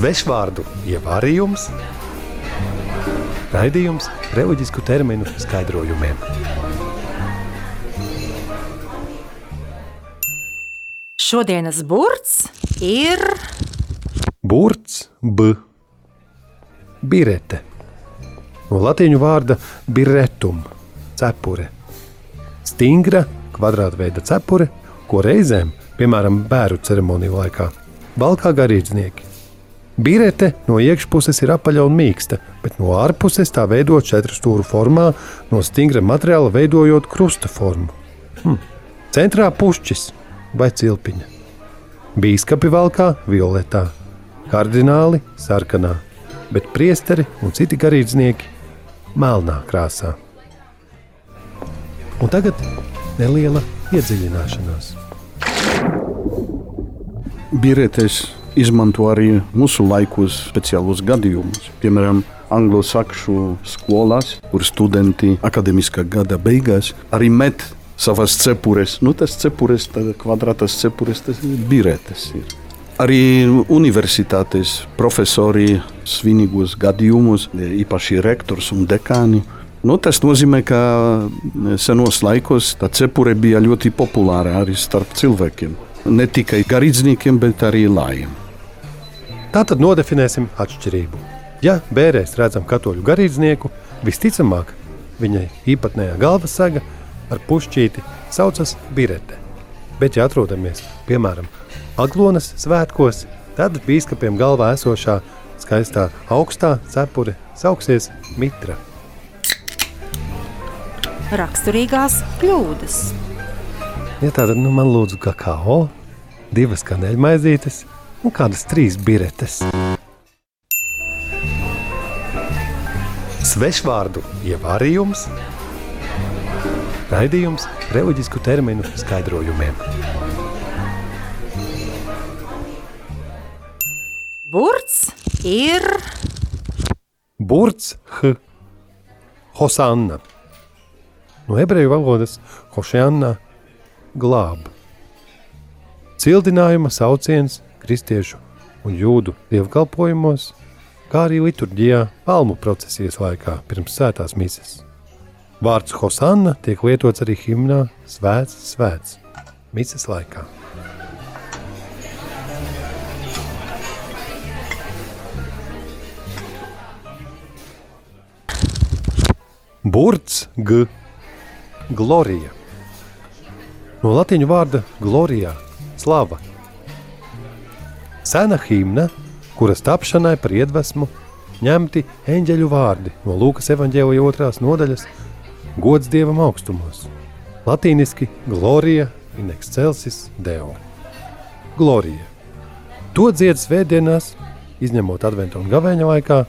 Svešvārdu ievārījums, raidījums reliģisku terminu skaidrojumiem. Šodienas burts ir Burts, b, birete. No latīņu vārda biretum, cepure. Stingra, kvadrātveida cepure, ko reizēm, piemēram, bērnu ceremoniju laikā, valkā garīdznieki. Birete no iekšpuses ir apaļa un mīksta, bet no ārpuses tā veido četru stūru formā, no stingra materiāla veidojot krusta formu. Hm. Centrā pušķis vai cilpiņa. Bīskapi valkā violetā, kardināli sarkanā, bet priesteri un citi garīdznieki melnā krāsā. Un tagad neliela iedziļināšanās. Birēties izmanto arī mūsu laikos speciālus gadījumus. Piemēram, angļu sakšu skolās, kur studenti akadēmiskā gada beigās arī met savas cepures. Nu, tas cepures, kvadrātas cepures, tas ir birētes. Ir. Arī universitātes profesori svinīgos gadījumus, īpaši rektors un dekāni. Nu, tas nozīmē, ka senos laikos tā cepure bija ļoti populāra arī starp cilvēkiem. Ne tikai garīdzniekiem, bet arī lājiem. Tā tad nodefinēsim atšķirību. Ja bērēs redzam katoļu garīdznieku, visticamāk viņai īpatnējā galvas saga ar pušķīti saucas birete. Bet, ja atrodamies piemēram Aglonas svētkos, tad bīskapiem galvā esošā skaistā augstā cepure sauksies mitra. raksturīgās kļūdas. Ja tā tad nu, man lūdzu kakao, divas kanēļmaizītes un kādas trīs biretes. Svešvārdu ievārījums, raidījums reliģisku terminu skaidrojumiem. Burts ir Burts, h, hosanna. No ebreju valodas hosanna glāb. Cildinājuma sauciens kristiešu un jūdu dievkalpojumos, kā arī liturģijā palmu procesijas laikā pirms svētās mises. Vārds hosanna tiek lietots arī himnā svēts, svēts mises laikā. Burts, g, glorija. No latīņu vārda glorijā, slava. Sena himna, kuras tapšanai par iedvesmu ņemti eņģeļu vārdi no Lūkas evanģēlija otrās nodaļas - gods dievam augstumos. Latīniski glorija in excelsis deo. Glorija. To dzied svētdienās, izņemot adventa un gavēņa laikā,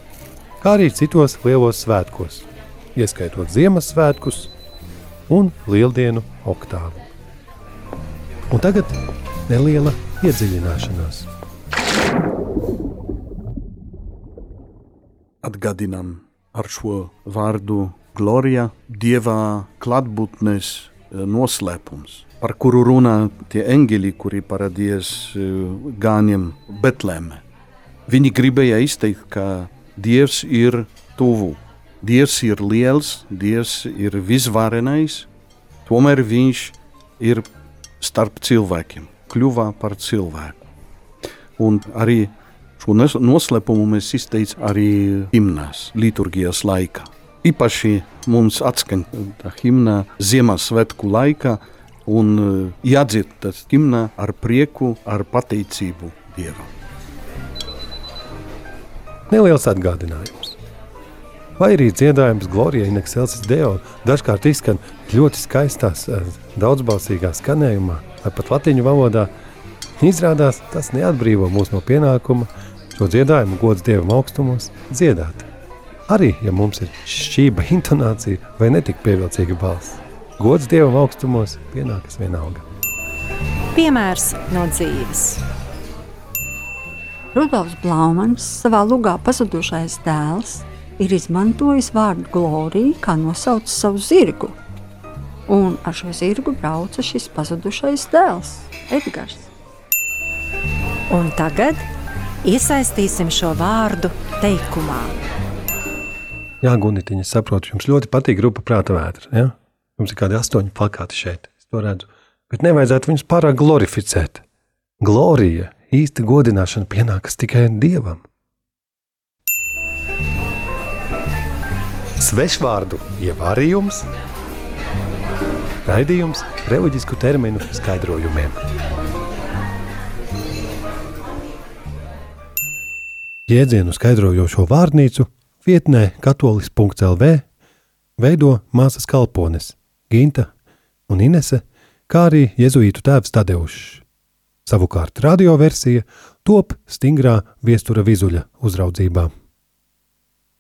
kā arī citos lielos svētkos, ieskaitot Ziemassvētkus un Lieldienu oktāvu. Un tagad neliela iedziļināšanās. Atgādinām ar šo vārdu Glorija, Dieva klātbūtnes eh, noslēpums, par kuru runā tie eņģeļi, kuri parādījās eh, gāņiem Betlēmē. Viņi gribēja izteikt, ka Dievs ir tuvu, Dievs ir liels, Dievs ir visvarenais, tomēr Viņš ir starp cilvēkiem, kļuva par cilvēku. Un arī šo noslēpumu mēs izteicām arī himnās, liturgijas laikā. Īpaši mums atskan tā himna Ziemassvētku laikā, un eh, jādzied tas himna ar prieku, ar pateicību Dievam. Neliels atgādinājums. Vai arī dziedājums Glorija in excelsis Deo dažkārt izskan ļoti skaistās, eh, daudzbalsīgā skanējumā, vai pat latīņu valodā, izrādās tas neatbrīvo mūs no pienākuma šo dziedājumu gods Dievam augstumos dziedāt. Arī, ja mums ir šķība intonācija vai netik pievilcīga balss, gods Dievam augstumos pienākas vienalga. piemērs no dzīves. Rudolfs Blaumans savā lugā pazudušais dēls ir izmantojis vārdu glorija, kā nosauc savu zirgu. Un ar šo zirgu brauca šis pazudušais dēls, Edgars. Un tagad Iesaistīsim šo vārdu teikumā. Jā, Gunitiņa, saprotu, jums ļoti patīk grupa prāta vētra. Ja? Jums ir kādi astoņi plakāti šeit, es to redzu. Bet nevajadzētu viņus pārāk glorificēt. Glorija, īsta godināšana pienākas tikai Dievam. Svešvārdu ievārījums, raidījums reliģisku terminu skaidrojumiem. Jēdzienu skaidrojošo vārnīcu vietnē katolis.lv veido māsas kalpones Ginta un Inese, kā arī jezuītu tēvs Tadeušs. Savukārt radioversija top stingrā viestura vizuļa uzraudzībā.